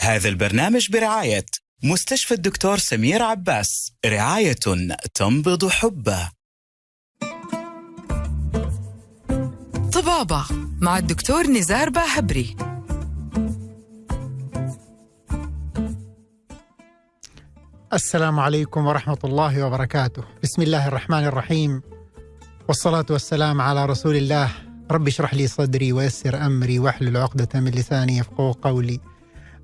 هذا البرنامج برعاية مستشفى الدكتور سمير عباس رعاية تنبض حبه. طبابة مع الدكتور نزار باهبري. السلام عليكم ورحمة الله وبركاته. بسم الله الرحمن الرحيم. والصلاة والسلام على رسول الله. رب اشرح لي صدري ويسر أمري واحلل عقدة من لساني يفقه قولي.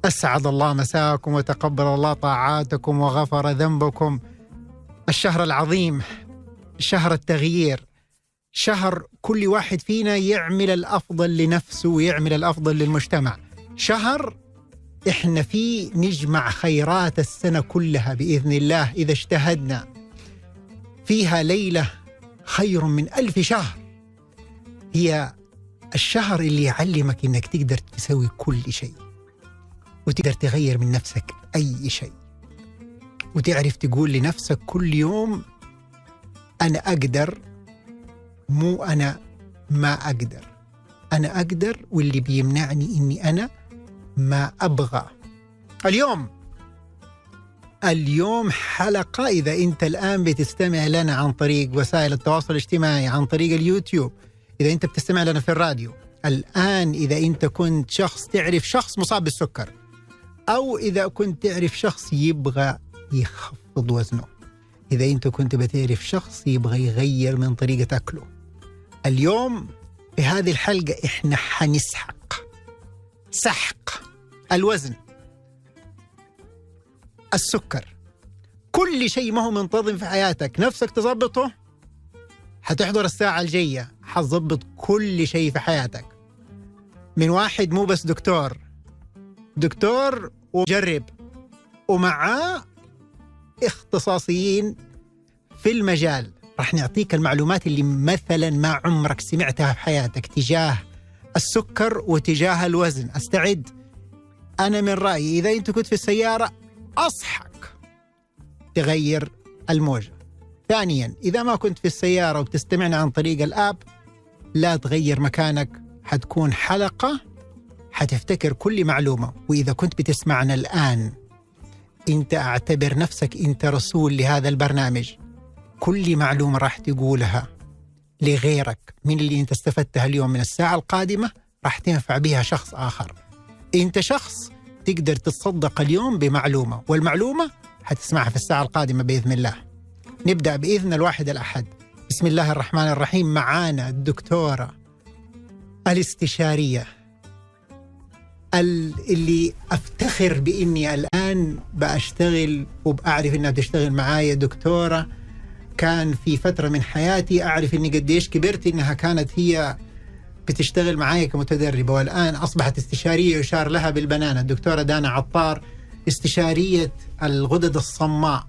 أسعد الله مساءكم وتقبل الله طاعاتكم وغفر ذنبكم. الشهر العظيم شهر التغيير شهر كل واحد فينا يعمل الأفضل لنفسه ويعمل الأفضل للمجتمع. شهر إحنا فيه نجمع خيرات السنة كلها بإذن الله إذا اجتهدنا. فيها ليلة خير من ألف شهر. هي الشهر اللي يعلمك إنك تقدر تسوي كل شيء. وتقدر تغير من نفسك أي شيء. وتعرف تقول لنفسك كل يوم أنا أقدر مو أنا ما أقدر. أنا أقدر واللي بيمنعني إني أنا ما أبغى. اليوم اليوم حلقة. إذا أنت الآن بتستمع لنا عن طريق وسائل التواصل الاجتماعي عن طريق اليوتيوب إذا أنت بتستمع لنا في الراديو الآن إذا أنت كنت شخص تعرف شخص مصاب بالسكر أو إذا كنت تعرف شخص يبغى يخفض وزنه. إذا أنت كنت بتعرف شخص يبغى يغير من طريقة أكله. اليوم في هذه الحلقة إحنا حنسحق. سحق الوزن. السكر. كل شيء ما هو منتظم في حياتك. نفسك تظبطه؟ حتحضر الساعة الجاية. حتظبط كل شيء في حياتك. من واحد مو بس دكتور. دكتور ومجرب. ومعاه اختصاصيين في المجال. راح نعطيك المعلومات اللي مثلا ما عمرك سمعتها في حياتك تجاه السكر وتجاه الوزن. أستعد؟ أنا من رأيي إذا أنت كنت في السيارة أصحك تغير الموجة. ثانيا إذا ما كنت في السيارة وبتستمعنا عن طريق الآب لا تغير مكانك حتكون حلقة حتفتكر كل معلومة. وإذا كنت بتسمعنا الآن أنت أعتبر نفسك أنت رسول لهذا البرنامج. كل معلومة راح تقولها لغيرك من اللي أنت استفدتها اليوم من الساعة القادمة راح تنفع بها شخص آخر. أنت شخص تقدر تتصدق اليوم بمعلومة والمعلومة حتسمعها في الساعة القادمة بإذن الله. نبدأ بإذن الواحد الأحد. بسم الله الرحمن الرحيم. معانا الدكتورة الاستشارية اللي أفتخر بإني الآن بأشتغل وبأعرف إنها بتشتغل معايا دكتورة. كان في فترة من حياتي أعرف إني قديش كبرت إنها كانت هي بتشتغل معايا كمتدربة والآن أصبحت استشارية يشار لها بالبنانة. الدكتورة دانا عطار استشارية الغدد الصماء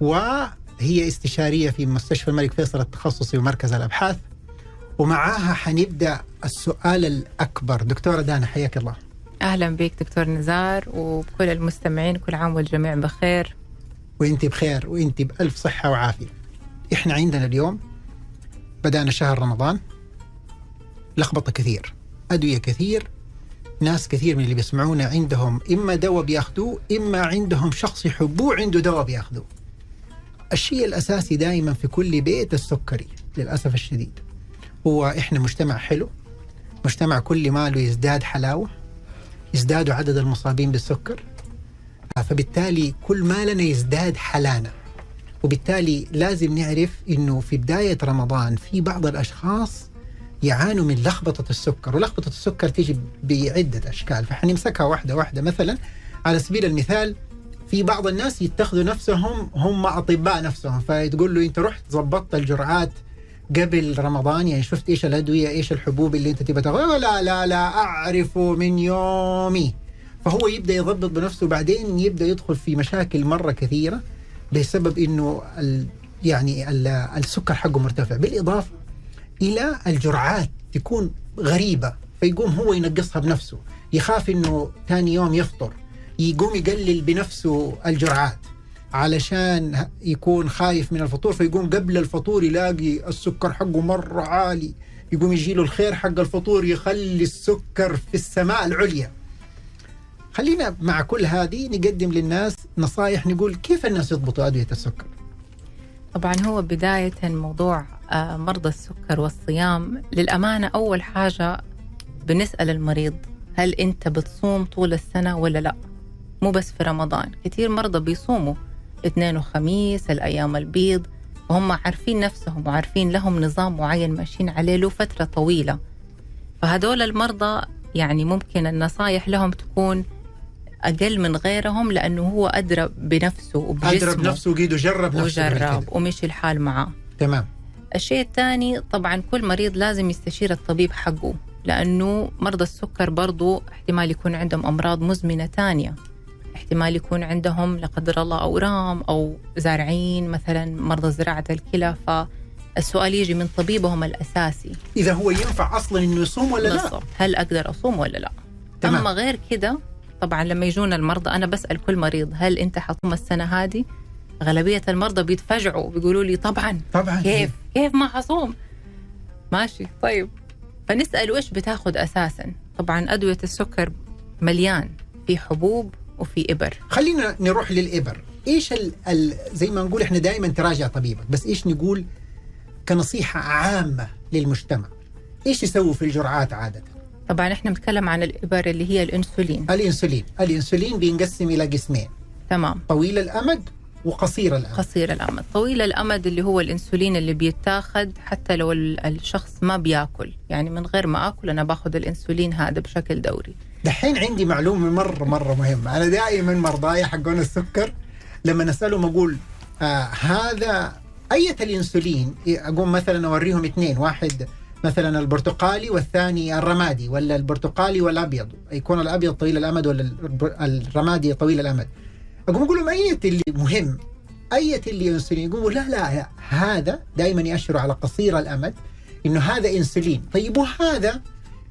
وهي استشارية في مستشفى الملك فيصل التخصصي ومركز الأبحاث. ومعاها حنبدأ السؤال الأكبر. دكتورة دانا حياك الله. أهلا بك دكتور نزار وبكل المستمعين كل عام والجميع بخير. وأنت بخير وأنت بألف صحة وعافية. إحنا عندنا اليوم بدأنا شهر رمضان لخبطة كثير أدوية كثير ناس كثير من اللي بيسمعونا عندهم إما دواء بياخذوه إما عندهم شخص يحبوه عنده دواء بياخذوه الشيء الأساسي دائما في كل بيت السكري للأسف الشديد. هو إحنا مجتمع حلو مجتمع كل ماله يزداد حلاوة يزداد عدد المصابين بالسكر. فبالتالي كل ما لنا يزداد حلانا. وبالتالي لازم نعرف إنه في بداية رمضان في بعض الأشخاص يعانوا من لخبطة السكر ولخبطة السكر تيجي بعدة أشكال. فحنمسكها واحدة واحدة. مثلا على سبيل المثال في بعض الناس يتخذوا نفسهم هم أطباء نفسهم فتقول له أنت رحت ظبطت الجرعات قبل رمضان يعني شفت إيش الأدوية إيش الحبوب اللي أنت تبغى تاخذها؟ لا لا لا أعرفه من يومي. فهو يبدأ يضبط بنفسه بعدين يبدأ يدخل في مشاكل مرة كثيرة بسبب إنه ال يعني ال السكر حقه مرتفع. بالإضافة إلى الجرعات تكون غريبة فيقوم هو ينقصها بنفسه. يخاف إنه ثاني يوم يفطر يقوم يقلل بنفسه الجرعات. علشان يكون خايف من الفطور فيقوم قبل الفطور يلاقي السكر حقه مرة عالي. يقوم يجي له الخير حق الفطور يخلي السكر في السماء العليا. خلينا مع كل هذه نقدم للناس نصائح نقول كيف الناس يضبطوا أدوية السكر؟ طبعا هو بداية موضوع آه، مرضى السكر والصيام. للأمانة أول حاجة بنسأل المريض هل أنت بتصوم طول السنة ولا لا؟ مو بس في رمضان كثير مرضى بيصوموا. اثنين وخميس الأيام البيض. وهم عارفين نفسهم وعارفين لهم نظام معين ماشيين عليه له فترة طويلة. فهدول المرضى يعني ممكن النصايح لهم تكون أقل من غيرهم لأنه هو أدرى بنفسه وبجسمه. أدرى بنفسه وقيده جرب نفسه وجرب. ومشي الحال معاه. تمام. الشيء الثاني طبعا كل مريض لازم يستشير الطبيب حقه لأنه مرضى السكر برضو احتمال يكون عندهم أمراض مزمنة تانية احتمال يكون عندهم لا قدر الله أورام أو زارعين مثلا مرضى زراعة الكلى فالسؤال يجي من طبيبهم الأساسي. إذا هو ينفع أصلا إنه يصوم ولا لا؟ هل أقدر أصوم ولا لا؟ تمام. أما غير كده طبعا لما يجونا المرضى أنا بسأل كل مريض هل أنت حصوم السنة هذه؟ غالبية المرضى بيتفاجئوا بيقولوا لي طبعا. طبعا. كيف؟ كيف ما حصوم؟ ماشي. طيب. فنسأل وإيش بتاخذ أساسا؟ طبعا أدوية السكر مليان. في حبوب وفي إبر. خلينا نروح للإبر. إيش ال ال زي ما نقول إحنا دائما تراجع طبيبك بس إيش نقول كنصيحة عامة للمجتمع؟ إيش يسووا في الجرعات عادة؟ طبعا إحنا بنتكلم عن الإبر اللي هي الأنسولين. الإنسولين. الإنسولين بينقسم إلى قسمين. تمام. طويل الأمد وقصير الأمد. قصير الأمد. طويل الأمد اللي هو الأنسولين اللي بيتاخد حتى لو ال- الشخص ما بياكل. يعني من غير ما أكل أنا باخذ الأنسولين هذا بشكل دوري. دحين عندي معلومة مرة مرة مهمة. أنا دائما مرضاي حقون السكر. لما نسألهم أقول آه هذا أية الإنسولين؟ أقوم مثلا أوريهم اثنين. واحد مثلا البرتقالي والثاني الرمادي ولا البرتقالي والأبيض. يكون الأبيض طويل الأمد ولا الرمادي طويل الأمد. أقوم أقول لهم أية اللي مهم؟ أية اللي إنسولين؟ يقولوا لا لا هذا دائما يأشروا على قصير الأمد إنه هذا إنسولين. طيب وهذا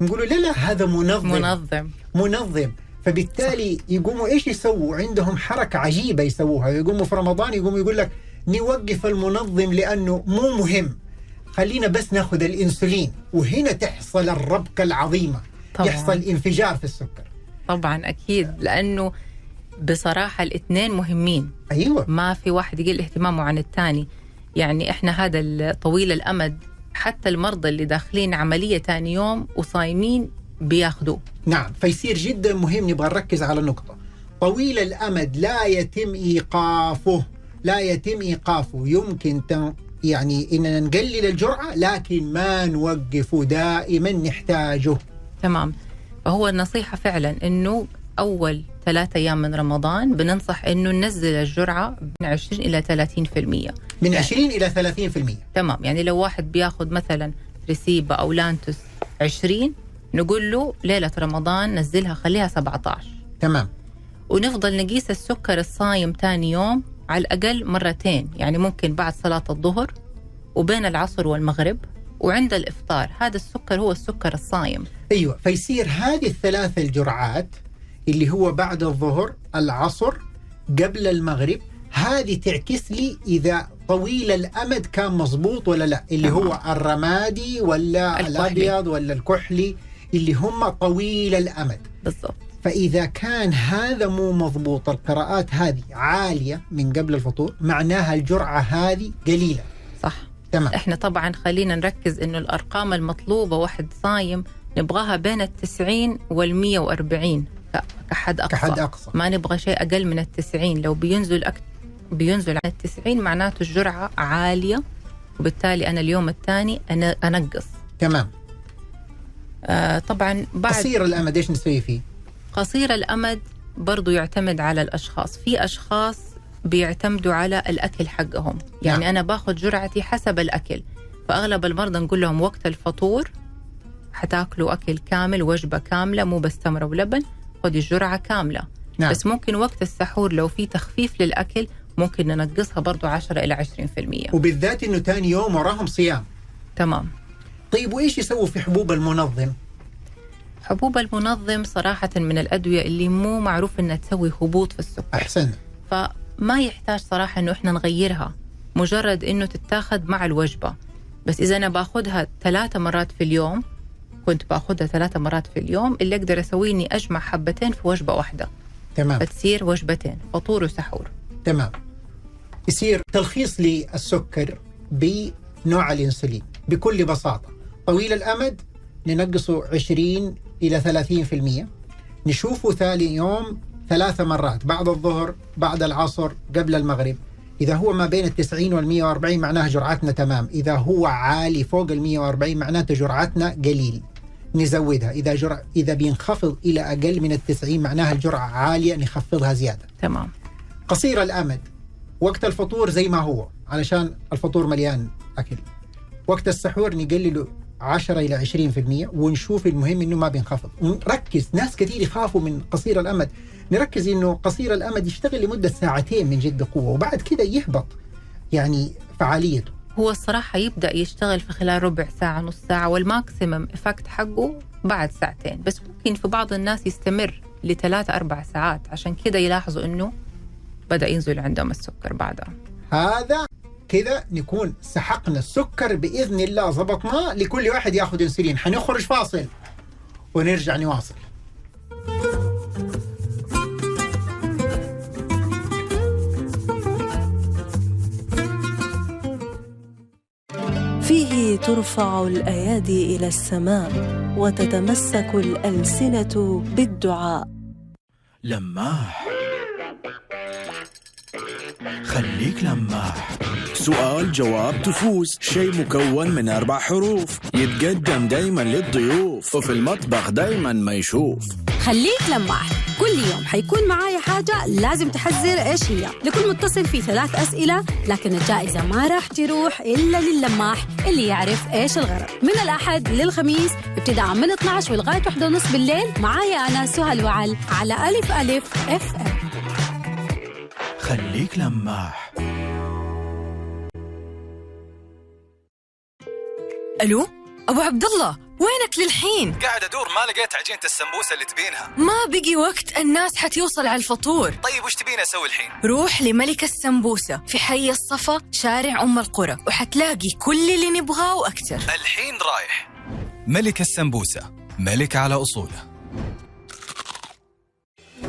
نقولوا لا لا هذا منظم. منظم. منظم. فبالتالي يقوموا إيش يسووا؟ عندهم حركة عجيبة يسووها. يقوموا في رمضان يقوموا يقول لك نوقف المنظم لأنه مو مهم. خلينا بس ناخذ الإنسولين وهنا تحصل الربكة العظيمة. طبعاً. يحصل انفجار في السكر. طبعا أكيد. لأنه بصراحة الاثنين مهمين. أيوه. ما في واحد يقل اهتمامه عن الثاني. يعني إحنا هذا ال- طويل الأمد حتى المرضى اللي داخلين عملية ثاني يوم وصايمين بياخذوه. نعم فيصير جدا مهم نبغى نركز على نقطة طويل الأمد لا يتم إيقافه لا يتم إيقافه. يمكن يعني إننا نقلل الجرعة لكن ما نوقفه دائما نحتاجه. تمام. فهو النصيحة فعلا إنه أول ثلاثة أيام من رمضان بننصح إنه ننزل الجرعة من 20 إلى 30% من 20 إلى 30% تمام. يعني لو واحد بياخذ مثلا ريسيبا أو لانتوس 20 نقول له ليلة رمضان نزلها خليها 17 تمام. ونفضل نقيس السكر الصايم تاني يوم على الأقل مرتين. يعني ممكن بعد صلاة الظهر وبين العصر والمغرب وعند الإفطار. هذا السكر هو السكر الصايم. أيوة. فيصير هذه الثلاث الجرعات اللي هو بعد الظهر العصر قبل المغرب. هذه تعكس لي إذا طويل الأمد كان مظبوط ولا لا. اللي. هو الرمادي ولا الكحلي. الأبيض ولا الكحلي اللي هم طويل الأمد. بالضبط. فإذا كان هذا مو مضبوط القراءات هذه عالية من قبل الفطور معناها الجرعة هذه قليلة. صح. تمام. إحنا طبعا خلينا نركز إنه الأرقام المطلوبة واحد صايم نبغاها بين التسعين والمية وأربعين. ك- كحد أقصى. كحد أقصى. ما نبغى شيء أقل من التسعين. لو بينزل أك... بينزل عن التسعين معناته الجرعة عالية وبالتالي أنا اليوم الثاني أنا أنقص. تمام. آه طبعا بعد قصير الأمد إيش نسوي فيه؟ قصير الأمد برضو يعتمد على الأشخاص. في أشخاص بيعتمدوا على الأكل حقهم. يعني نعم. أنا باخذ جرعتي حسب الأكل. فأغلب المرضى نقول لهم وقت الفطور حتاكلوا أكل كامل وجبة كاملة مو بس تمرة ولبن. خذي الجرعة كاملة. نعم. بس ممكن وقت السحور لو في تخفيف للأكل ممكن ننقصها برضو 10 إلى 20% وبالذات إنه ثاني يوم وراهم صيام. تمام. طيب وإيش يسووا في حبوب المنظم؟ حبوب المنظم صراحة من الأدوية اللي مو معروف إنها تسوي هبوط في السكر. أحسن. فما يحتاج صراحة إنه إحنا نغيرها. مجرد إنه تتاخد مع الوجبة. بس إذا أنا باخدها ثلاثة مرات في اليوم كنت باخذها ثلاثة مرات في اليوم اللي أقدر اسويه اني أجمع حبتين في وجبة واحدة. تمام. فتصير وجبتين فطور وسحور. تمام. يصير تلخيص للسكر بنوع الإنسولين بكل بساطة. طويل الأمد ننقصه 20 إلى 30% نشوفه ثاني يوم ثلاث مرات بعد الظهر بعد العصر قبل المغرب. إذا هو ما بين التسعين والمية وأربعين معناها جرعتنا تمام. إذا هو عالي فوق المية وأربعين معناته جرعتنا قليل. نزودها. إذا جرع إذا بينخفض إلى أقل من التسعين معناها الجرعة عالية نخفضها زيادة. تمام. قصير الأمد. وقت الفطور زي ما هو علشان الفطور مليان أكل. وقت السحور نقلله 10 إلى 20% ونشوف المهم إنه ما بينخفض. ونركز. ناس كثير يخافوا من قصير الأمد. نركز إنه قصير الأمد يشتغل لمدة ساعتين من جد بقوه وبعد كده يهبط. يعني فعاليته. هو الصراحة يبدأ يشتغل في خلال ربع ساعة نص ساعة وال maximum effect حقه بعد ساعتين. بس ممكن في بعض الناس يستمر لثلاثة أربع ساعات. عشان كده يلاحظوا إنه بدأ ينزل عندهم السكر بعدها. هذا كذا نكون سحقنا السكر بإذن الله ظبطناه لكل واحد ياخذ انسولين. حنخرج فاصل ونرجع نواصل. ترفع الأيادي إلى السماء وتتمسك الألسنة بالدعاء. لماح. خليك لماح. سؤال جواب تفوز. شيء مكون من أربع حروف. يتقدم دايما للضيوف. وفي المطبخ دايما ما يشوف. خليك لماح. كل يوم حيكون معايا حاجة لازم تحذر إيش هي. لكل متصل في ثلاث أسئلة لكن الجائزة ما راح تروح إلا للماح اللي يعرف إيش الغرض. من الأحد للخميس ابتداء من 12 ولغاية واحدة ونص بالليل معايا أنا سهى الوعل على ألف ألف إف إم. خليك لماح. ألو؟ أبو عبد الله وينك للحين؟ قاعد أدور ما لقيت عجينة السمبوسة اللي تبينها. ما بقي وقت الناس حتوصل على الفطور. طيب وش تبيني أسوي الحين؟ روح لملك السمبوسة في حي الصفا شارع أم القرى وحتلاقي كل اللي نبغاه وأكثر الحين رايح. ملك السمبوسة ملك على أصوله.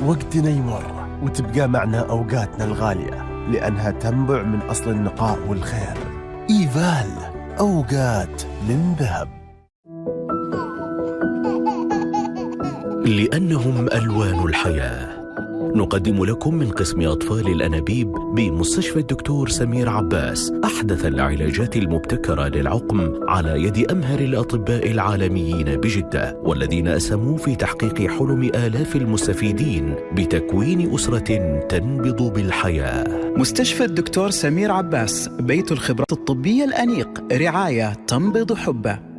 وقتنا يمر وتبقى معنا أوقاتنا الغالية لأنها تنبع من أصل النقاء والخير. إيفال أوقات من ذهب لأنهم ألوان الحياة. نقدم لكم من قسم أطفال الأنابيب بمستشفى الدكتور سمير عباس أحدث العلاجات المبتكرة للعقم على يد أمهر الأطباء العالميين بجدة والذين أسهموا في تحقيق حلم آلاف المستفيدين بتكوين أسرة تنبض بالحياة. مستشفى الدكتور سمير عباس بيت الخبرات الطبية الأنيق رعاية تنبض حبه.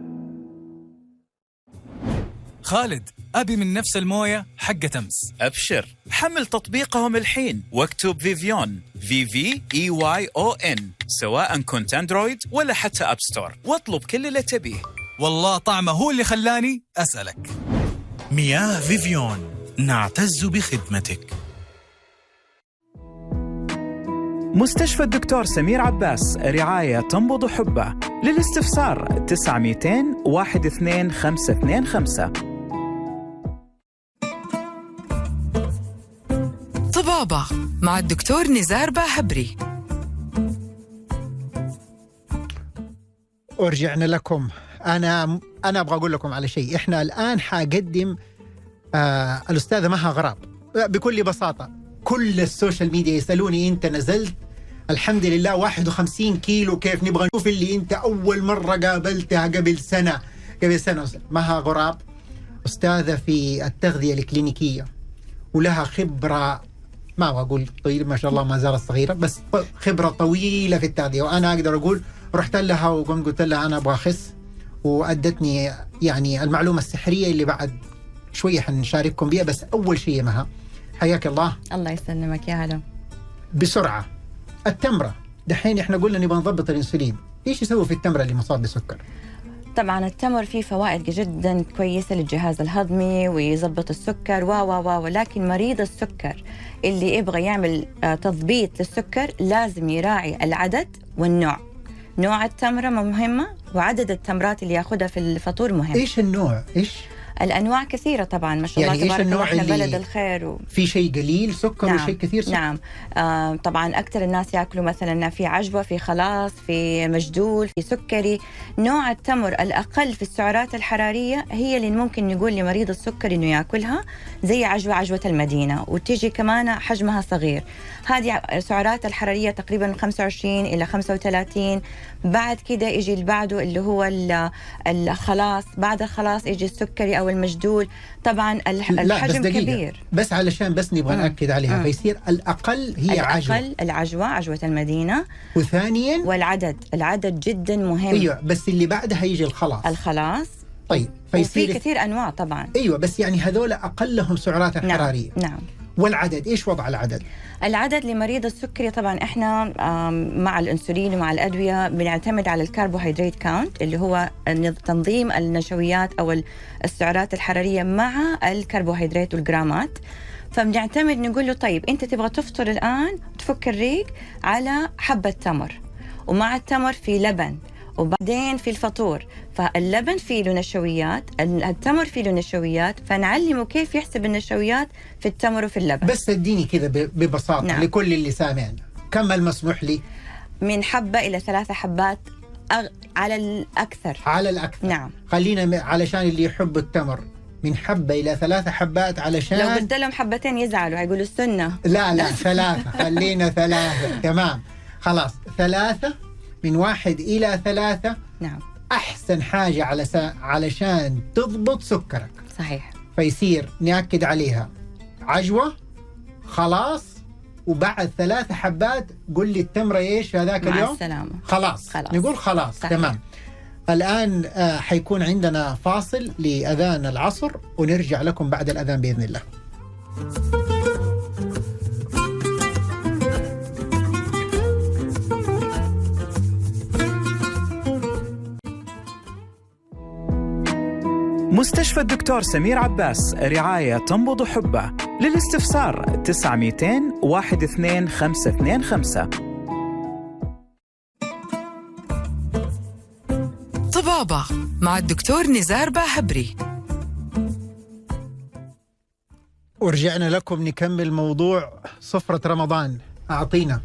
خالد أبي من نفس الموية حقة امس أبشر. حمل تطبيقهم الحين. واكتب فيفيون. V V I Y O N سواء كنت أندرويد ولا حتى App Store واطلب كل اللي تبيه. والله طعمه هو اللي خلاني أسألك. مياه فيفيون. نعتز بخدمتك. مستشفى الدكتور سمير عباس رعاية تنبض حبه. للاستفسار 900 12525 طبابة مع الدكتور نزار باهبري. ورجعنا لكم. أنا أنا أبغى أقول لكم على شيء. إحنا الآن حقدم آه الأستاذة مها غراب. بكل بساطة كل ال social media يسألوني إنت نزلت؟ الحمد لله 51 كيلو كيف نبغى نشوف اللي إنت أول مرة قابلتها قبل سنة؟ قبل سنة. مها غراب أستاذة في التغذية الكلينيكية ولها خبرة ما أقول طويل؟ ما شاء الله ما زالت صغيرة بس خبرة طويلة في التغذيه وأنا أقدر أقول رحت لها وقمت قلت لها أنا أبغى اخس وأدتني يعني المعلومة السحرية اللي بعد شوية حنشارككم بها بس أول شيء مها حياك الله. الله يسلمك يا هلا بسرعة. التمرة. دحين إحنا قلنا نبغى نضبط الإنسولين. إيش يسوي في التمرة اللي مصاب بسكر؟ طبعا التمر فيه فوائد جدا كويسة للجهاز الهضمي ويظبط السكر و و و ولكن مريض السكر اللي يبغى يعمل آه، تضبيط للسكر لازم يراعي العدد والنوع نوع التمرة مهمة وعدد التمرات اللي ياخذها في الفطور مهم إيش النوع؟ إيش؟ الأنواع كثيرة طبعا ما شاء يعني الله تبارك الله إحنا بلد الخير و... في شيء قليل سكر نعم وشيء كثير سكر؟ نعم. آه طبعا أكثر الناس يأكلوا مثلا في عجوة في خلاص في مجدول في سكري. نوع التمر الأقل في السعرات الحرارية هي اللي ممكن نقول لمريض السكر إنه يأكلها زي عجوة عجوة المدينة. وتيجي كمان حجمها صغير. هذه السعرات الحرارية تقريبا من 25 إلى 35 بعد كده يجي اللي بعده اللي هو ال- الخلاص. بعد الخلاص يجي السكري أو المجدول. طبعا بس الحجم دقيقة. كبير. بس علشان بس نبغى. نأكد عليها. مم. فيصير الأقل هي عجوة. الأقل العجوة عجوة المدينة. وثانيا؟ والعدد. العدد جدا مهم. أيوه بس اللي بعدها يجي الخلاص. الخلاص. طيب وفي فيصير كثير أنواع طبعا. أيوه بس يعني هذول أقلهم سعرات نعم حراريه نعم. والعدد إيش وضع العدد؟ العدد لمريض السكري طبعا إحنا مع الإنسولين ومع الأدوية بنعتمد على ال carbohydrate count اللي هو تنظيم النشويات أو ال- السعرات الحرارية مع الكربوهيدرات والجرامات فبنعتمد نقول له طيب أنت تبغى تفطر الآن تفك الريق على حبة تمر ومع التمر في لبن وبعدين في الفطور. فاللبن فيه له نشويات التمر فيه له نشويات فنعلمه كيف يحسب النشويات في التمر وفي اللبن. بس اديني كذا ب- ببساطة نعم. لكل اللي سامعنا. كم المسموح لي؟ من حبة إلى ثلاثة حبات أغ... على الأكثر. على الأكثر. نعم. خلينا علشان اللي يحب التمر. من حبة إلى ثلاثة حبات علشان لو قلت لهم حبتين يزعلوا هيقولوا السنة. لا لا ثلاثة. خلينا ثلاثة. تمام. خلاص. ثلاثة من واحد إلى ثلاثة. نعم. أحسن حاجة على سا... علشان تضبط سكرك. صحيح. فيصير نأكد عليها. عجوة خلاص. وبعد ثلاثة حبات قل لي التمرة إيش هذاك مع اليوم؟ السلامة. خلاص, خلاص. نقول خلاص. صحيح. تمام. الآن آه حيكون عندنا فاصل لأذان العصر ونرجع لكم بعد الأذان بإذن الله. مستشفى الدكتور سمير عباس رعاية تنبض حبه. للاستفسار 900 12525 طبابة مع الدكتور نزار باهبري. ورجعنا لكم نكمل موضوع سفرة رمضان. أعطينا.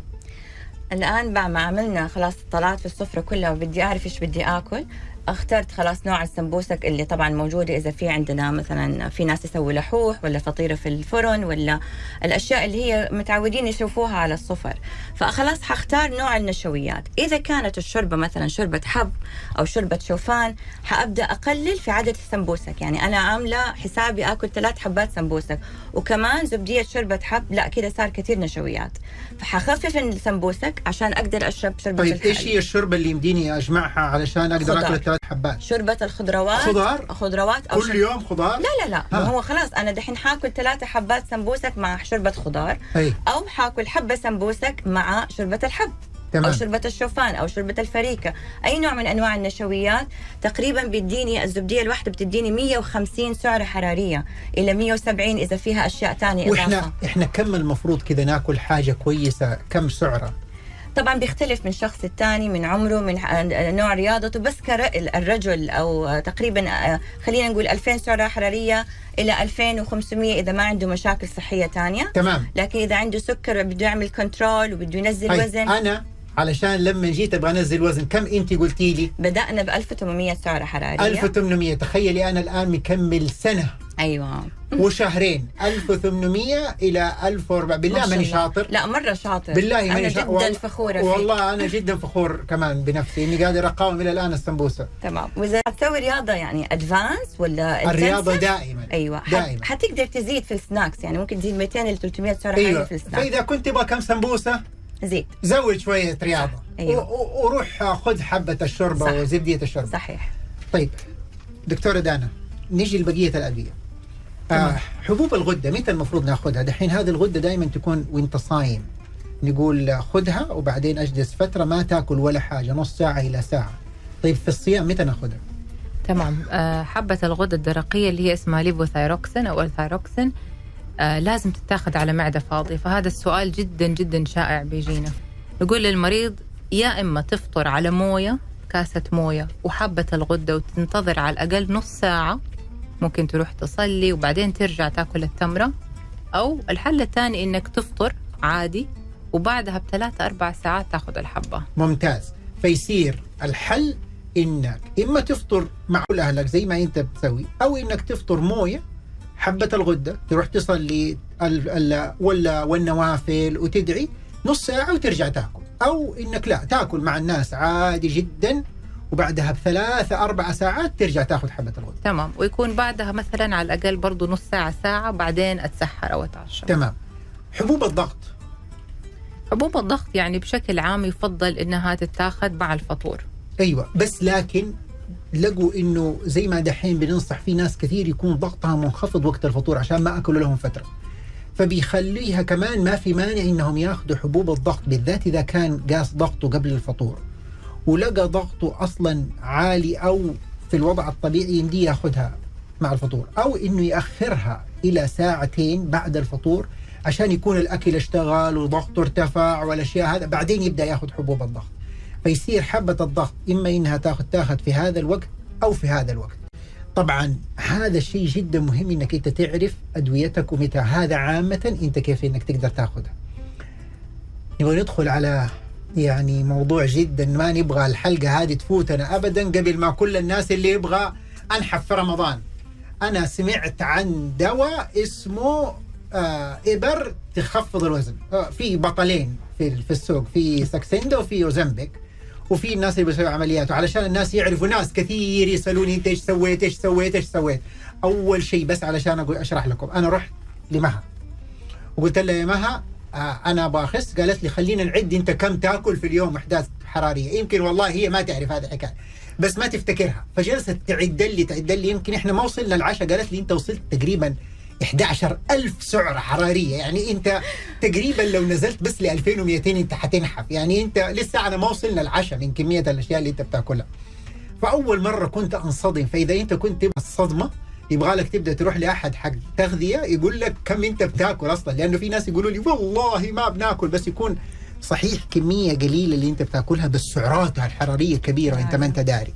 الآن بعد ما عملنا خلاص طلعت في السفرة كلها وبدي أعرف إيش بدي آكل. اخترت خلاص نوع السمبوسك اللي طبعا موجودة إذا في عندنا مثلا في ناس يسوي لحوح ولا فطيرة في الفرن ولا الأشياء اللي هي متعودين يشوفوها على الصفر. فخلاص حختار نوع النشويات. إذا كانت الشوربة مثلا شوربة حب أو شوربة شوفان حأبدأ أقلل في عدد السمبوسك. يعني أنا عاملة حسابي آكل ثلاث حبات سمبوسك. وكمان زبدية شوربة حب لا كده صار كثير نشويات. فحخفف السمبوسك عشان أقدر أشرب شوربة طيب. إيش هي الشوربة اللي يمديني أجمعها علشان أقدر خضار. الثلاث حبات. شوربة الخضروات. خضار؟ خضروات أو كل شوربة- يوم خضار؟ لا لا لا. ها. هو خلاص أنا دحين حاكل ثلاثة حبات سمبوسك مع شوربة خضار أي. أو حاكل حبة سمبوسك مع شوربة الحب تمام. أو شوربة الشوفان أو شوربة الفريكة. أي نوع من أنواع النشويات؟ تقريبا بيديني الزبدية الواحدة بتديني 150 سعرة حرارية إلى 170 إذا فيها أشياء ثانية إضافة. وإحنا إحنا كم المفروض كذا ناكل حاجة كويسة؟ كم سعرة؟ طبعا بيختلف من شخص الثاني من عمره من نوع رياضته بس كالرجل أو تقريبا آه، خلينا نقول 2000 سعرة حرارية إلى 2500 إذا ما عنده مشاكل صحية ثانية. تمام. لكن إذا عنده سكر بده يعمل كنترول وبده ينزل طيب وزن. أنا علشان لما جيت أبغى أنزل وزن كم أنت قلتي لي؟ بدأنا ب 1800 سعرة حرارية. 1800 تخيلي أنا الآن مكمل سنة أيوه. وشهرين 1800 إلى 1400 بالله ماني. شاطر. لا مرة شاطر. بالله ماني جدا شاطر. والله- فخورة فيك. والله أنا جدا فخور كمان بنفسي إني قادر أقاوم إلى الآن السمبوسه تمام. وإذا تسوي رياضة يعني advanced ولا الرياضة دائما. أيوه. دائما. حتقدر تزيد في ال snacks يعني ممكن تزيد 200 ل 300 سعرة حراريه في ال snacks. فإذا كنت تبغى كم سمبوسة؟ زيد. زود شوية رياضة. أيوة. وروح خذ حبة الشوربة. وزبديه الشوربة. صحيح. طيب. دكتورة دانا نيجي لبقية الأدوية. آه حبوب الغدة متى المفروض ناخذها؟ دحين هذه الغدة دائما تكون وإنت صايم. نقول خذها وبعدين أجلس فترة ما تأكل ولا حاجة نص ساعة إلى ساعة. طيب في الصيام متى ناخذها؟ تمام. آه، حبة الغدة الدرقية اللي هي اسمها ليفوثايروكسين أو ألثايروكسين آه، لازم تتاخذ على معدة فاضية. فهذا السؤال جدا جدا شائع بيجينا. نقول للمريض يا إما تفطر على موية كاسة موية وحبة الغدة وتنتظر على الأقل نص ساعة ممكن تروح تصلي وبعدين ترجع تاكل التمرة. أو الحل الثاني إنك تفطر عادي وبعدها بثلاثة أربع ساعات تاخذ الحبة. ممتاز. فيصير الحل إنك إما تفطر مع أهلك زي ما أنت بتسوي أو إنك تفطر موية حبة الغدة تروح تصلي ولا والنوافل وتدعي نص ساعة وترجع تاكل. أو إنك لا تاكل مع الناس عادي جدا وبعدها بثلاثة أربع ساعات ترجع تاخذ حبة الغدة. تمام. ويكون بعدها مثلا على الأقل برضو نص ساعة ساعة بعدين أتسحر أو أتعشى. تمام. حبوب الضغط. حبوب الضغط يعني بشكل عام يفضل إنها تتاخذ مع الفطور. أيوه. بس لكن لقوا إنه زي ما دحين بننصح في ناس كثير يكون ضغطها منخفض وقت الفطور عشان ما أكلوا لهم فترة. فبيخليها كمان ما في مانع إنهم ياخذوا حبوب الضغط بالذات إذا كان قاس ضغطه قبل الفطور. ولقى ضغطه أصلا عالي أو في الوضع الطبيعي يمديه ياخذها مع الفطور أو إنه يأخرها إلى ساعتين بعد الفطور عشان يكون الأكل اشتغل وضغطه ارتفع والأشياء هذا بعدين يبدأ ياخذ حبوب الضغط فيصير حبة الضغط إما إنها تاخذ تاخذ في هذا الوقت أو في هذا الوقت طبعا هذا الشيء جدا مهم إنك أنت تعرف أدويتك ومتى هذا عامة أنت كيف إنك تقدر تاخذها. نبغى ندخل على يعني موضوع جدا ما نبغى الحلقة هذه تفوتنا ابدا قبل ما كل الناس اللي يبغى أنحف في رمضان. أنا سمعت عن دواء اسمه آه إبر تخفض الوزن. آه في بطلين في في السوق في ساكسيندا وفي أوزمبيك. وفي الناس اللي بيسوي عمليات. وعلشان الناس يعرفوا ناس كثير يسألوني إنت إيش سويت إيش سويت إيش سويت. أول شيء بس علشان أقول أشرح لكم. أنا رحت لمها. وقلت لها يا مها أنا أبغى أخس. قالت لي خلينا نعد. أنت كم تأكل في اليوم؟ وحدات حرارية. يمكن والله هي ما تعرف هذه الحكاية بس ما تفتكرها. فجلست تعد لي تعد لي. يمكن إحنا ما وصلنا العشاء. قالت لي أنت وصلت تقريبا 11 ألف سعرة حرارية. يعني أنت تقريبا لو نزلت بس ل 2200 أنت حتنحف. يعني أنت لسه أنا ما وصلنا العشاء من كمية الأشياء اللي أنت بتأكلها. فأول مرة كنت أنصدم. فإذا أنت كنت تبغى الصدمة يبغى لك تبدأ تروح لأحد حق تغذية يقول لك كم أنت بتاكل أصلا؟ لأنه في ناس يقولوا لي والله ما بناكل. بس يكون صحيح كمية قليلة اللي أنت بتاكلها بس سعراتها الحرارية كبيرة وانت ما أنت داري.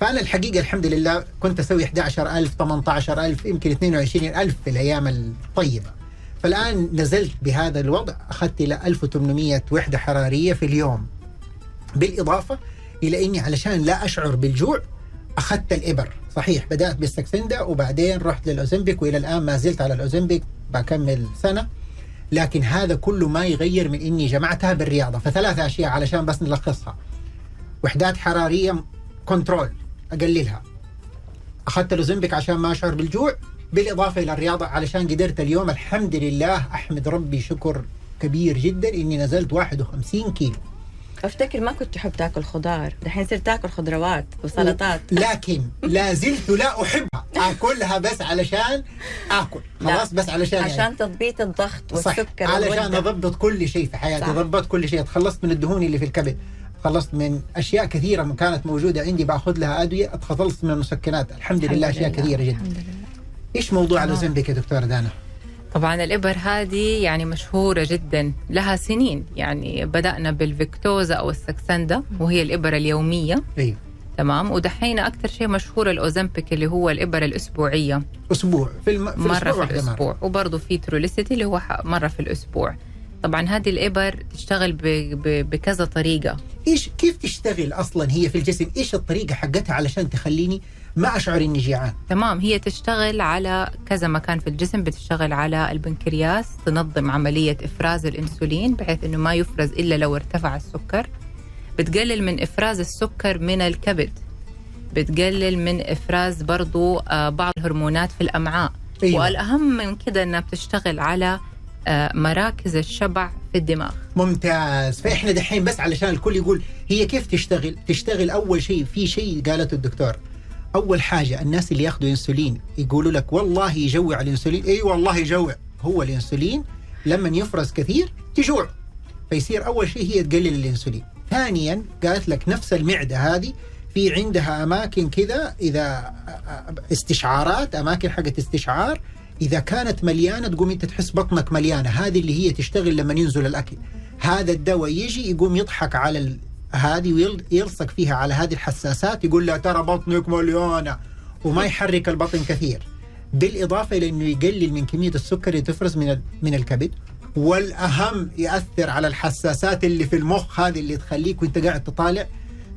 فأنا الحقيقة الحمد لله كنت أسوي 11000 18000 يمكن 22000 في الأيام الطيبة. فالآن نزلت بهذا الوضع أخذت إلى 1800 وحدة حرارية في اليوم. بالإضافة إلى إني علشان لا أشعر بالجوع أخذت الإبر. صحيح بدأت بالسكسندا وبعدين رحت للأوزمبيك وإلى الآن ما زلت على الأوزمبيك بكمل سنة. لكن هذا كله ما يغير من إني جمعتها بالرياضة. فثلاث أشياء علشان بس نلخصها. وحدات حرارية كنترول أقللها. أخذت الأوزمبيك عشان ما أشعر بالجوع. بالإضافة إلى الرياضة علشان قدرت اليوم الحمد لله أحمد ربي شكر كبير جدا إني نزلت 51 كيلو. افتكر ما كنت تحب تاكل خضار. دحين صرت تاكل خضروات وسلطات. لكن لا زلت لا احبها أكلها بس علشان آكل. خلاص بس علشان عشان يعني. تضبيط الضغط صح والسكر علشان أضبط كل شيء في حياتي ضبطت كل شيء. تخلصت من الدهون اللي في الكبد. تخلصت من أشياء كثيرة كانت موجودة عندي باخذ لها أدوية. تخلصت من المسكنات. الحمد, الحمد لله. اشياء كثيرة جدا. الحمد لله. إيش موضوع الاوزمبيك يا دكتورة دانا؟ طبعا الإبر هذه يعني مشهورة جدا لها سنين. يعني بدأنا بالفيكتوزا أو السكسندا وهي الإبر اليومية. أيوه تمام. ودحين أكثر شيء مشهور الأوزمبيك اللي هو الإبر الأسبوعية. أسبوع. في, الم... في مرة الأسبوع في الأسبوع. وبرضه في تروليسيتي اللي هو مرة في الأسبوع. طبعا هذه الإبر تشتغل ب... ب... بكذا طريقة. إيش كيف تشتغل أصلا هي في الجسم؟ إيش الطريقة حقتها علشان تخليني ما اشعر اني جيعان تمام. هي تشتغل على كذا مكان في الجسم بتشتغل على البنكرياس تنظم عملية إفراز الإنسولين بحيث إنه ما يفرز إلا لو ارتفع السكر. بتقلل من إفراز السكر من الكبد. بتقلل من إفراز برضو آه، بعض الهرمونات في الأمعاء. أيوة. والأهم من كده إنها بتشتغل على آه، مراكز الشبع في الدماغ. ممتاز. فإحنا دحين بس علشان الكل يقول هي كيف تشتغل؟ تشتغل أول شيء في شيء قالته الدكتور. أول حاجة الناس اللي ياخذوا انسولين يقولوا لك والله يجوع الإنسولين. إي والله يجوع. هو الإنسولين لما يفرز كثير تجوع. فيصير أول شيء هي تقلل الإنسولين. ثانيا قالت لك نفس المعدة هذه في عندها أماكن كذا إذا استشعارات أماكن حقت استشعار إذا كانت مليانة تقوم أنت تحس بطنك مليانة. هذه اللي هي تشتغل لما ينزل الأكل. هذا الدواء يجي يقوم يضحك على هذه ويل- يلصق فيها على هذه الحساسات يقول لها ترى بطنك مليانه وما يحرك البطن كثير. بالاضافه إلى إنه يقلل من كمية السكر اللي تفرز من من الكبد والأهم يأثر على الحساسات اللي في المخ هذه اللي تخليك وأنت قاعد تطالع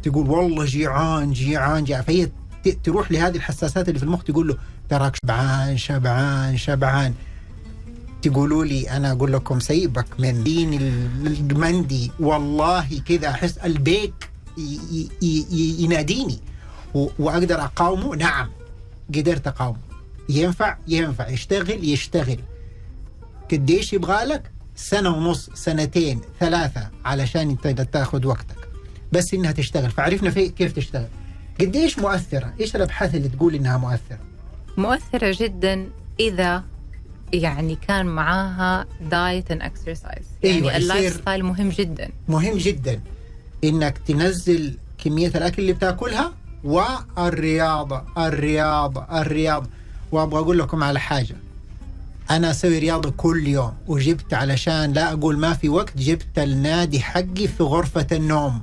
تقول والله جيعان جيعان جيعان. فهي تروح لهذه الحساسات اللي في المخ تقول له تراك شبعان شبعان شبعان. تقولوا لي أنا أقول لكم سيبك من دين المندي. والله كذا أحس البيك يناديني. وأقدر أقاومه؟ نعم. قدرت أقاومه. ينفع؟ ينفع. يشتغل؟ يشتغل. قديش يبغى لك؟ سنة ونص سنتين ثلاثة علشان أنت تأخذ وقتك. بس إنها تشتغل. فعرفنا في كيف تشتغل. قديش مؤثرة؟ إيش الأبحاث اللي تقول إنها مؤثرة؟ مؤثرة جدا إذا يعني كان معاها diet and exercise أيوة، يعني ال life يصير- style مهم جدا. مهم جدا. إنك تنزل كمية الأكل اللي بتاكلها والرياضة الرياضة الرياضة. وأبغى أقول لكم على حاجة. أنا أسوي رياضة كل يوم وجبت علشان لا أقول ما في وقت جبت النادي حقي في غرفة النوم.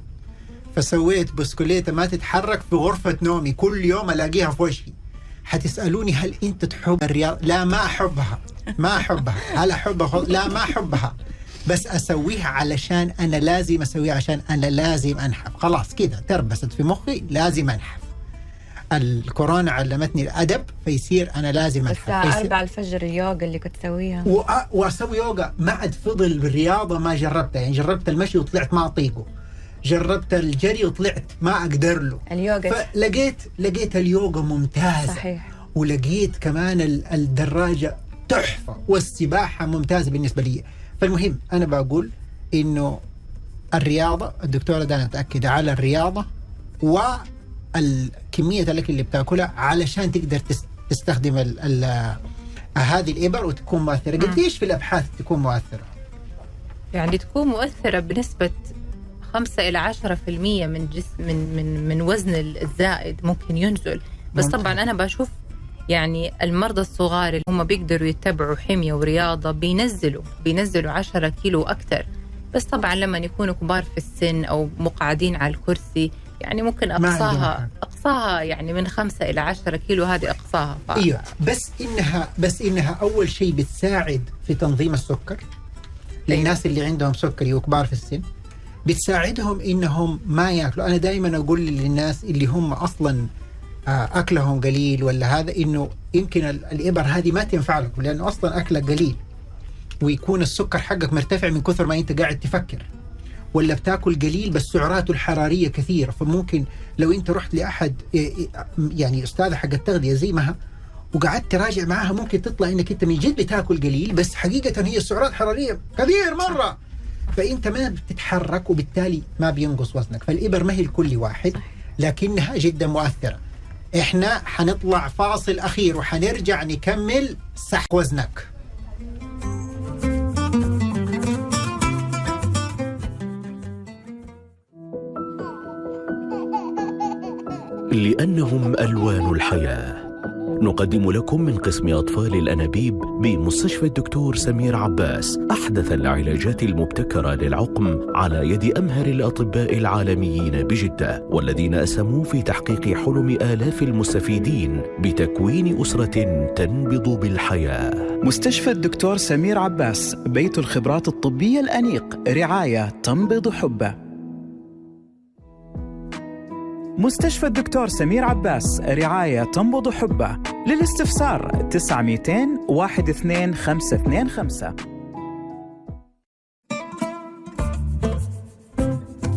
فسويت بسكليته ما تتحرك في غرفة نومي كل يوم ألاقيها في وجهي حتسألوني هل أنت تحب الرياضه لا ما أحبها. ما أحبها. هل احبها لا ما أحبها. بس أسويها علشان أنا لازم أسويها عشان أنا لازم أنحف. خلاص كذا. تربست في مخي لازم أنحف. الكورونا علمتني الأدب فيصير أنا لازم أنحف. فيصير 4 الفجر اليوغا اللي كنت تسويها. وأ- وأسوي يوغا. ما عاد فضل بالرياضة ما جربتها يعني جربت المشي وطلعت ما أطيقه. جربت الجري وطلعت ما أقدر له. اليوغا. فلقيت لقيت اليوغا ممتازة. صحيح. ولقيت كمان ال- الدراجة تحفة والسباحة ممتازة بالنسبة لي. فالمهم أنا بقول إنه الرياضة الدكتورة دانا متاكده على الرياضة والكمية الأكل اللي بتأكلها علشان تقدر تس- تستخدم ال ال هذه الإبر وتكون مؤثرة. قديش في الأبحاث تكون مؤثرة؟ يعني تكون مؤثرة بنسبة 5 إلى 10% من جسم من من من وزن الزائد ممكن ينزل. بس ممكن. طبعا أنا بشوف يعني المرضى الصغار اللي هم بيقدروا يتبعوا حمية ورياضة بينزلوا بينزلوا 10 كيلو وأكثر. بس طبعا لما يكونوا كبار في السن أو مقعدين على الكرسي يعني ممكن حل. أقصاها يعني من 5 إلى 10 كيلو هذه أقصاها ف... أيوه. بس إنها بس إنها أول شيء بتساعد في تنظيم السكر للناس اللي عندهم سكري وكبار في السن. بتساعدهم إنهم ما يأكلوا. أنا دائما أقول للناس اللي هم أصلا آه، أكلهم قليل ولا هذا إنه يمكن ال- الإبر هذه ما تنفع لكم لأنه أصلا أكلك قليل. ويكون السكر حقك مرتفع من كثر ما أنت قاعد تفكر. ولا بتاكل قليل بس سعراته الحرارية كثيرة. فممكن لو أنت رحت لأحد إيه، إيه، يعني أستاذة حق التغذية زي مها وقعدت تراجع معاها ممكن تطلع إنك أنت من جد بتاكل قليل بس حقيقة هي السعرات الحراريه كثير مرة. فانت ما بتتحرك وبالتالي ما بينقص وزنك. فالإبر ما هي لكل واحد لكنها جدا مؤثرة. إحنا حنطلع فاصل أخير وحنرجع نكمل سحق وزنك. لأنهم ألوان الحياة. نقدم لكم من قسم أطفال الأنابيب بمستشفى الدكتور سمير عباس أحدث العلاجات المبتكرة للعقم على يد أمهر الأطباء العالميين بجدة والذين أسهموا في تحقيق حلم آلاف المستفيدين بتكوين أسرة تنبض بالحياة. مستشفى الدكتور سمير عباس بيت الخبرات الطبية الأنيق رعاية تنبض حبة. مستشفى الدكتور سمير عباس رعاية تنبض حبة. للاستفسار 9200 12525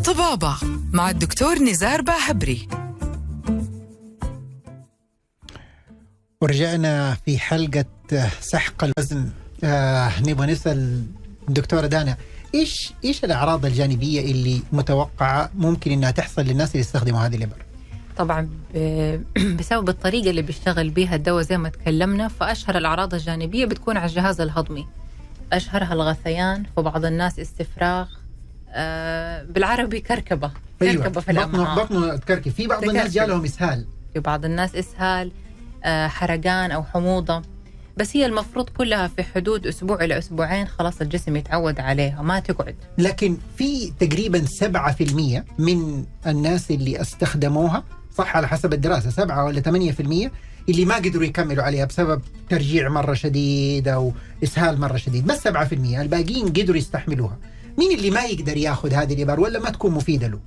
طبابة مع الدكتور نزار باهبري. ورجعنا في حلقة سحق الوزن. آه نبغى نسأل الدكتورة دانا إيش إيش الأعراض الجانبية اللي متوقعة ممكن إنها تحصل للناس اللي يستخدموا هذه الابر؟ طبعا بسبب الطريقة اللي بيشتغل بيها الدواء زي ما تكلمنا فأشهر الأعراض الجانبية بتكون على الجهاز الهضمي. أشهرها الغثيان فبعض الناس استفراغ آه بالعربي كركبة كركبة في بطنه الامعاء بطنه تكركب. في بعض الناس. جالهم إسهال. في بعض الناس إسهال آه حرقان أو حموضة. بس هي المفروض كلها في حدود أسبوع إلى أسبوعين خلاص الجسم يتعود عليها ما تقعد. لكن في تقريبا 7% من الناس اللي استخدموها صح على حسب الدراسة. 7 ولا 8% اللي ما قدروا يكملوا عليها بسبب ترجيع مرة شديد أو إسهال مرة شديد. بس 7% الباقيين قدروا يستحملوها. مين اللي ما يقدر ياخذ هذه الإبر ولا ما تكون مفيدة له؟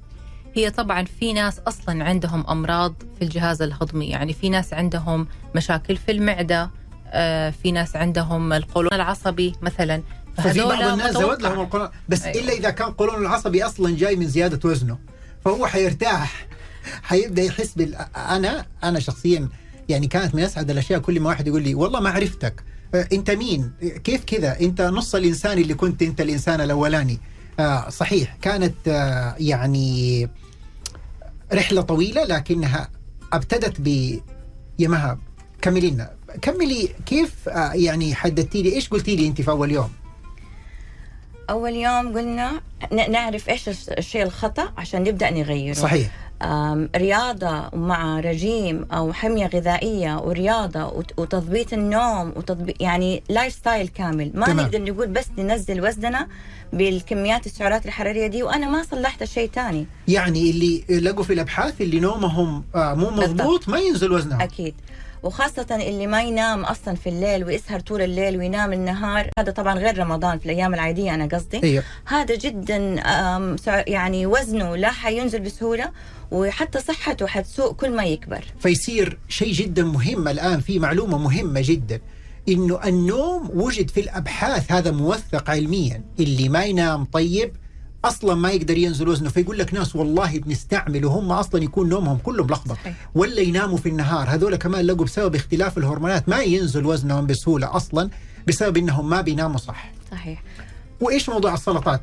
هي طبعا في ناس أصلا عندهم أمراض في الجهاز الهضمي. يعني في ناس عندهم مشاكل في المعدة آه، في ناس عندهم القولون العصبي مثلا. ففي بعض الناس. زود لهم القولون. بس أيوة. إلا إذا كان قولون العصبي أصلا جاي من زيادة وزنه فهو حيرتاح. حيبدأ يحس بال أنا أنا شخصيا يعني كانت من أسعد الأشياء كل ما واحد يقول لي والله ما عرفتك. آه، أنت مين؟ كيف كذا؟ أنت نص الإنسان اللي كنت أنت الإنسان الأولاني. آه صحيح كانت آه يعني رحلة طويلة لكنها ابتدت ب يا مها كملي لنا. كملي كيف آه يعني حددتي لي إيش قلتي لي أنت في أول يوم؟ أول يوم قلنا نعرف إيش الش- الشيء الخطأ عشان نبدأ نغيره. صحيح. رياضة مع رجيم أو حمية غذائية ورياضة وت- وتضبيط النوم وتضبيط يعني lifestyle كامل. ما تمام. نقدر نقول بس ننزل وزننا بالكميات السعرات الحرارية دي وأنا ما صلحت شيء تاني. يعني اللي لقوا في الأبحاث اللي نومهم آه مو مضبوط ما ينزل وزنهم. أكيد. وخاصة اللي ما ينام أصلا في الليل ويسهر طول الليل وينام النهار. هذا طبعا غير رمضان في الأيام العادية أنا قصدي. أيوه هذا جدا يعني وزنه لا حينزل بسهولة وحتى صحته حتسوء كل ما يكبر. فيصير شيء جدا مهم الآن في معلومة مهمة جدا إنه النوم وجد في الأبحاث هذا موثق علميا. اللي ما ينام طيب أصلا ما يقدر ينزل وزنه فيقول لك ناس والله بنستعمل وهم أصلا يكون نومهم كله ملخبط. ولا يناموا في النهار. هذول كمان لقوا بسبب اختلاف الهرمونات ما ينزل وزنهم بسهولة أصلا بسبب إنهم ما بيناموا صح. صحيح. وإيش موضوع السلطات؟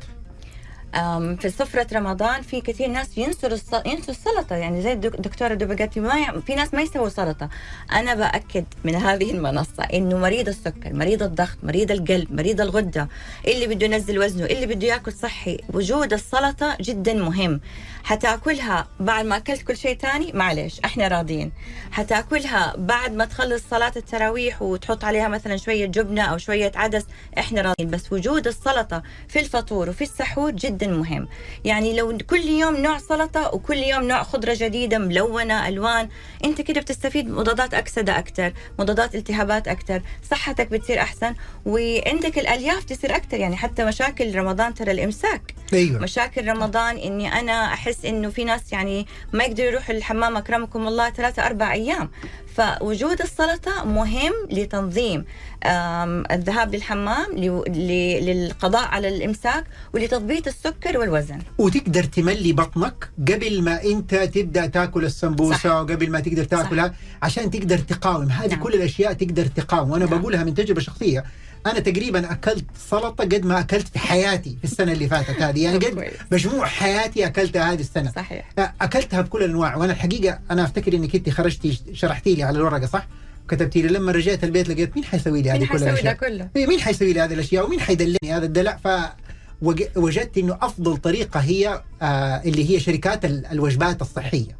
في سفرة رمضان في كثير ناس ينسوا. ينسوا السلطة. يعني زي الدك- الدكتورة دوبا قالت ما ي... في ناس ما يسووا سلطة. أنا بأكد من هذه المنصة إنه مريض السكر مريض الضغط مريض القلب مريض الغدة اللي بده ينزل وزنه اللي بده ياكل صحي وجود السلطة جدا مهم. حتأكلها بعد ما أكلت كل شيء تاني؟ معلش إحنا راضيين. حتأكلها بعد ما تخلص صلاة التراويح وتحط عليها مثلا شوية جبنة أو شوية عدس؟ إحنا راضيين. بس وجود السلطة في الفطور وفي السحور جدا مهم. يعني لو كل يوم نوع سلطة وكل يوم نوع خضرة جديدة ملونة ألوان أنت كده بتستفيد مضادات أكسدة أكثر مضادات التهابات أكثر صحتك بتصير أحسن وعندك الألياف تصير أكثر يعني حتى مشاكل رمضان ترى الإمساك. أيوه. مشاكل رمضان إني أنا أحس إنه في ناس يعني ما يقدروا يروحوا الحمام أكرمكم الله ثلاثة أربع أيام. فوجود السلطة مهم لتنظيم الذهاب للحمام للقضاء على الإمساك ولتضبيط السكر والوزن وتقدر تملي بطنك قبل ما أنت تبدأ تاكل السمبوسة صح. وقبل ما تقدر تاكلها عشان تقدر تقاوم هذه نعم. كل الأشياء تقدر تقاوم وأنا نعم. بقولها من تجربة شخصية أنا تقريبا أكلت سلطة قد ما أكلت في حياتي في السنة اللي فاتت هذه. يعني قد. مجموع حياتي اكلتها هذه السنة. صحيح. أكلتها بكل الانواع وأنا الحقيقة أنا أفتكر إنك أنت خرجتي شرحتي لي على الورقة صح؟ كتبتي لي لما رجعت البيت لقيت مين حيسوي لي هذه كل الأشياء؟ كله؟ إيه مين حيسوي لي هذه الأشياء؟ ومين حيدلني هذا الدلع؟ ف وج- وجدت إنه أفضل طريقة هي آه اللي هي شركات ال- الوجبات الصحية.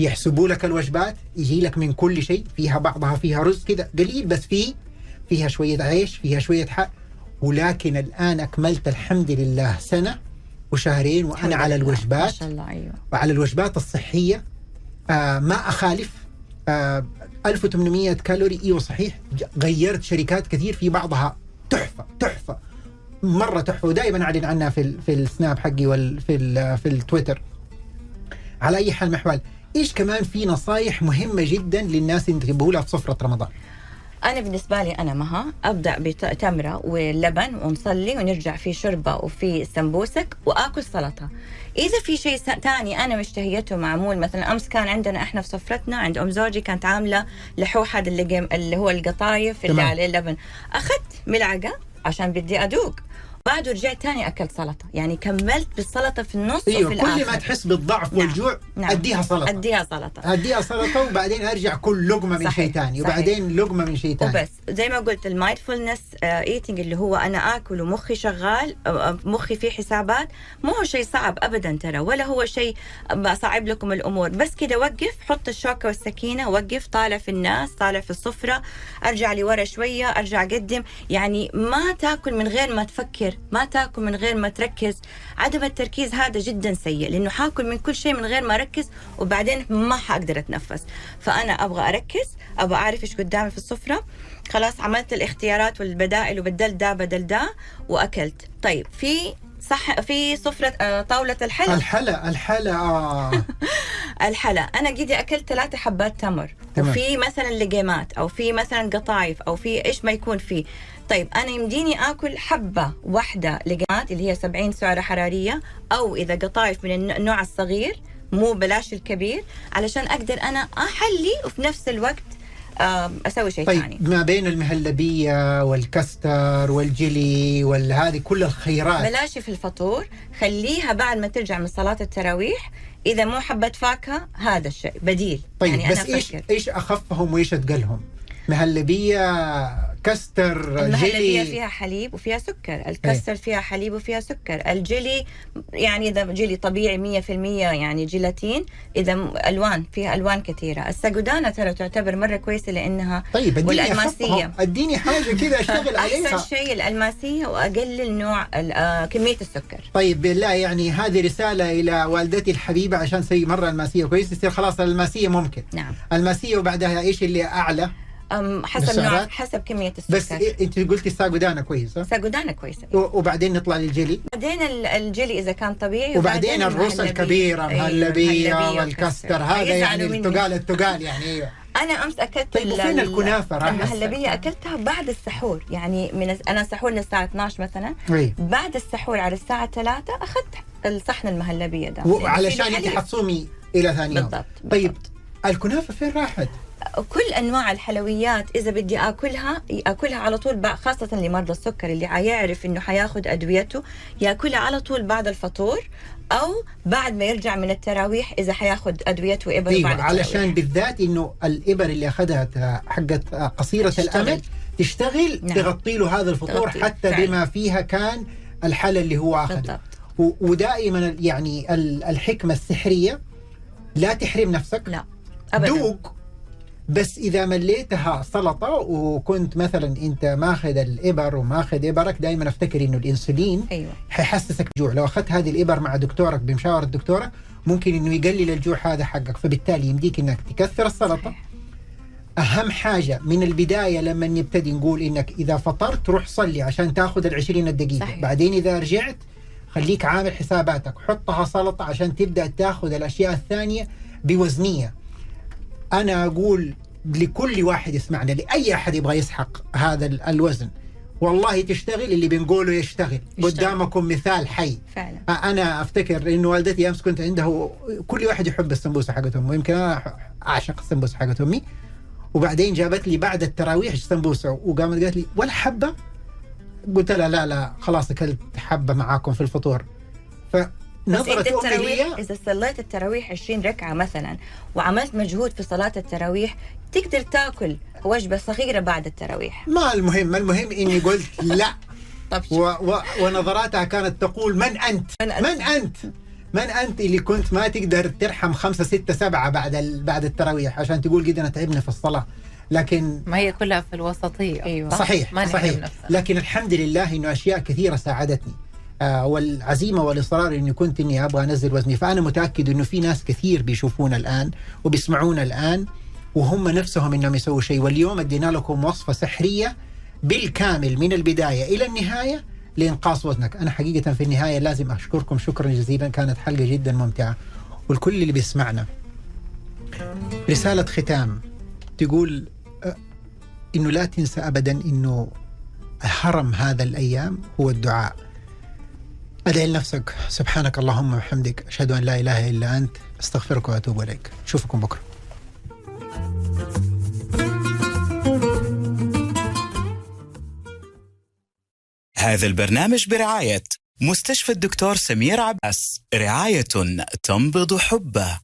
يحسبوا لك الوجبات يجي لك من كل شيء فيها بعضها فيها رز كذا قليل بس فيه فيها شوية عيش فيها شوية حق. ولكن الآن أكملت الحمد لله سنة وشهرين الحمد على. الوجبات. ما شاء الله أيوه. وعلى الوجبات الصحية آه ما أخالف آه 1800 كالوري. إيوه صحيح. غيرت شركات كثير في بعضها. تحفة تحفة. مرة تحفة. ودائما أعلن عنها في ال- في السناب حقي وال في ال- في التويتر. على أي حال محوال إيش كمان في نصايح مهمة جدا للناس اللي تنتبهوا لها في سفره رمضان؟ أنا بالنسبة لي أنا مها أبدأ بتمرة ولبن ونصلي ونرجع في شوربة وفي سمبوسك وآكل سلطة إذا في شيء ثاني أنا مشتهيته معمول مثلا أمس كان عندنا إحنا في سفرتنا عند أم زوجي كانت عاملة لحوح هذا اللي. اللي هو القطايف اللي. عليه اللبن أخذت ملعقة عشان بدي أدوق بعده رجعت تاني أكلت سلطة. يعني كملت بالسلطة في النص أيوه وفي كل الآخر. ما تحس بالضعف والجوع نعم. أديها سلطة. أديها سلطة. أديها سلطة وبعدين أرجع كل لقمة من شيء ثاني. وبعدين لقمة من شيء ثاني وبس زي ما قلت ال mindfulness eating اللي هو أنا آكل ومخي شغال آه، آه، مخي فيه حسابات مو هو شيء صعب ابدا ترى ولا هو شيء بصعب لكم الأمور. بس كده وقف حط الشوكة والسكينة وقف طالع في الناس طالع في السفرة أرجع لورا شوية أرجع أقدم. يعني ما تاكل من غير ما تفكر. ما تاكل من غير ما تركز. عدم التركيز هذا جدا سيء لأنه حاكل من كل شيء من غير ما أركز وبعدين ما حأقدر أتنفس. فأنا أبغى أركز أبغى أعرف إيش قدامي في السفرة. خلاص عملت الاختيارات والبدائل وبدلت ده بدل ده وأكلت. طيب في صح في سفرة آه، طاولة الحلا؟ الحلا الحلا آه. الحلا. أنا قيدي أكلت ثلاثة حبات تمر. تمام. وفي مثلا لقيمات أو في مثلا قطايف أو في إيش ما يكون فيه. طيب أنا يمديني آكل حبة واحدة لقيمات اللي هي 70 سعرة حرارية أو إذا قطايف من الن- النوع الصغير مو بلاش الكبير علشان أقدر أنا أحلي وفي نفس الوقت أسوي شيء ثاني طيب ما بين المهلبية والكستر والجيلي والهذه كل الخيرات بلاش في الفطور خليها بعد ما ترجع من صلاة التراويح إذا مو حبة فاكهة هذا الشيء بديل طيب يعني بس أنا إيش. إيش أخفهم وإيش اتقلهم؟ مهلبية كستر المهلبية جيلي. فيها حليب وفيها سكر. الكستر فيها حليب وفيها سكر. الجيلي يعني إذا جيلي طبيعي 100% يعني جيلاتين إذا م- ألوان فيها ألوان كثيرة. السجودانة ترى تعتبر مرة كويسة لأنها طيب اديني والألماسية. أخفهم. اديني حاجة كذا أشتغل عليها. أحسن شيء الألماسية وأقلل نوع آه، كمية السكر. طيب بالله يعني هذه رسالة إلى والدتي الحبيبة عشان تسوي مرة ألماسية كويس يصير خلاص الماسية ممكن. نعم. ألماسية وبعدها إيش اللي أعلى؟ أم حسب نوع؟ حسب كمية السكر. بس إيه أنت قلتي الساقودانة كويسة ساجودانا كويسة. و- وبعدين نطلع للجيلي بعدين ال- الجيلي إذا كان طبيعي وبعدين أيوة، مهلبية المهلبية والكستر هذا يعني. التقال التقال يعني أيوه. أنا أمس أكلت طيب ال- وفين ال- الكنافة؟ راح المهلبيه أكلتها بعد السحور. يعني من أنا سحورنا الساعة 12 مثلا. بعد السحور على الساعة 3 أخذت الصحن المهلبية ده. وعلشان فيه حليب. حتصومي إلى ثاني يوم. بالضبط، طيب الكنافة فين راحت؟ كل أنواع الحلويات إذا بدي آكلها آكلها على طول خاصة لمرضى السكر اللي حيعرف إنه حياخذ أدويته يأكلها على طول بعد الفطور أو بعد ما يرجع من التراويح إذا حياخذ أدويته وابر أيوه بعد علشان التراويح. بالذات إنه الابر اللي اخذها حقت قصيرة تشتغل. الأمد تشتغل نعم. تغطي له هذا الفطور تغطي. حتى فعلا. بما فيها كان الحل اللي هو أخذه ودائما يعني ال- الحكمة السحرية لا تحرم نفسك لا ابدا دوق بس إذا مليتها سلطة وكنت مثلا أنت ماخذ الإبر وماخذ إبرك دائما أفتكر إنه الإنسولين أيوه. حيحسسك بجوع. لو أخذت هذه الإبر مع دكتورك بمشاورة دكتورك ممكن إنه يقلل الجوع هذا حقك. فبالتالي يمديك إنك تكثر السلطة. صحيح. أهم حاجة من البداية لما نبتدي نقول إنك إذا فطرت روح صلي عشان تاخذ ال 20 دقيقه صحيح. بعدين إذا رجعت خليك عامل حساباتك. حطها سلطة عشان تبدأ تاخذ الأشياء الثانية بوزنية. أنا أقول لكل واحد يسمعنا لأي أحد يبغى يسحق هذا ال- الوزن. والله تشتغل اللي بنقوله يشتغل, قدامكم مثال حي. فعلا. أنا أفتكر انه والدتي أمس كنت عنده كل واحد يحب السمبوسة حقت أمه يمكن أنا أعشق السمبوسة حقت أمي. وبعدين جابت لي بعد التراويح سمبوسة وقامت قالت لي ولا حبة؟ قلت لها لا لا خلاص أكلت حبة معاكم في الفطور. بس امي التراويح إذا صليت التراويح 20 ركعة مثلا وعملت مجهود في صلاة التراويح تقدر تاكل وجبة صغيرة بعد التراويح. ما المهم المهم إني قلت لا. طب و و ونظراتها كانت تقول من أنت؟ من أنت؟ من أنت؟ من أنت اللي كنت ما تقدر ترحم خمسة ستة سبعة بعد ال... بعد التراويح عشان تقول قد انا تعبنا في الصلاة. لكن ما هي كلها في الوسطية. أيوه. صحيح ما صحيح. لكن الحمد لله إنه أشياء كثيرة ساعدتني. والعزيمة والإصرار إني كنت إني أبغى أنزل وزني. فأنا متأكد إنه في ناس كثير بيشوفونا الآن وبيسمعونا الآن وهم نفسهم إنهم يسووا شيء. واليوم أدينا لكم وصفة سحرية بالكامل من البداية إلى النهاية لإنقاص وزنك. أنا حقيقة في النهاية لازم أشكركم شكرا جزيلا. كانت حلقة جدا ممتعة. والكل اللي بيسمعنا. رسالة ختام. تقول آه، إنه لا تنسى ابدا إنه هرم هذا الأيام هو الدعاء. أدعي لنفسك. سبحانك اللهم وبحمدك. أشهد أن لا إله إلا أنت. أستغفرك وأتوب إليك. أشوفكم بكرة. هذا البرنامج برعاية مستشفى الدكتور سمير عباس. رعاية تنبض حبه.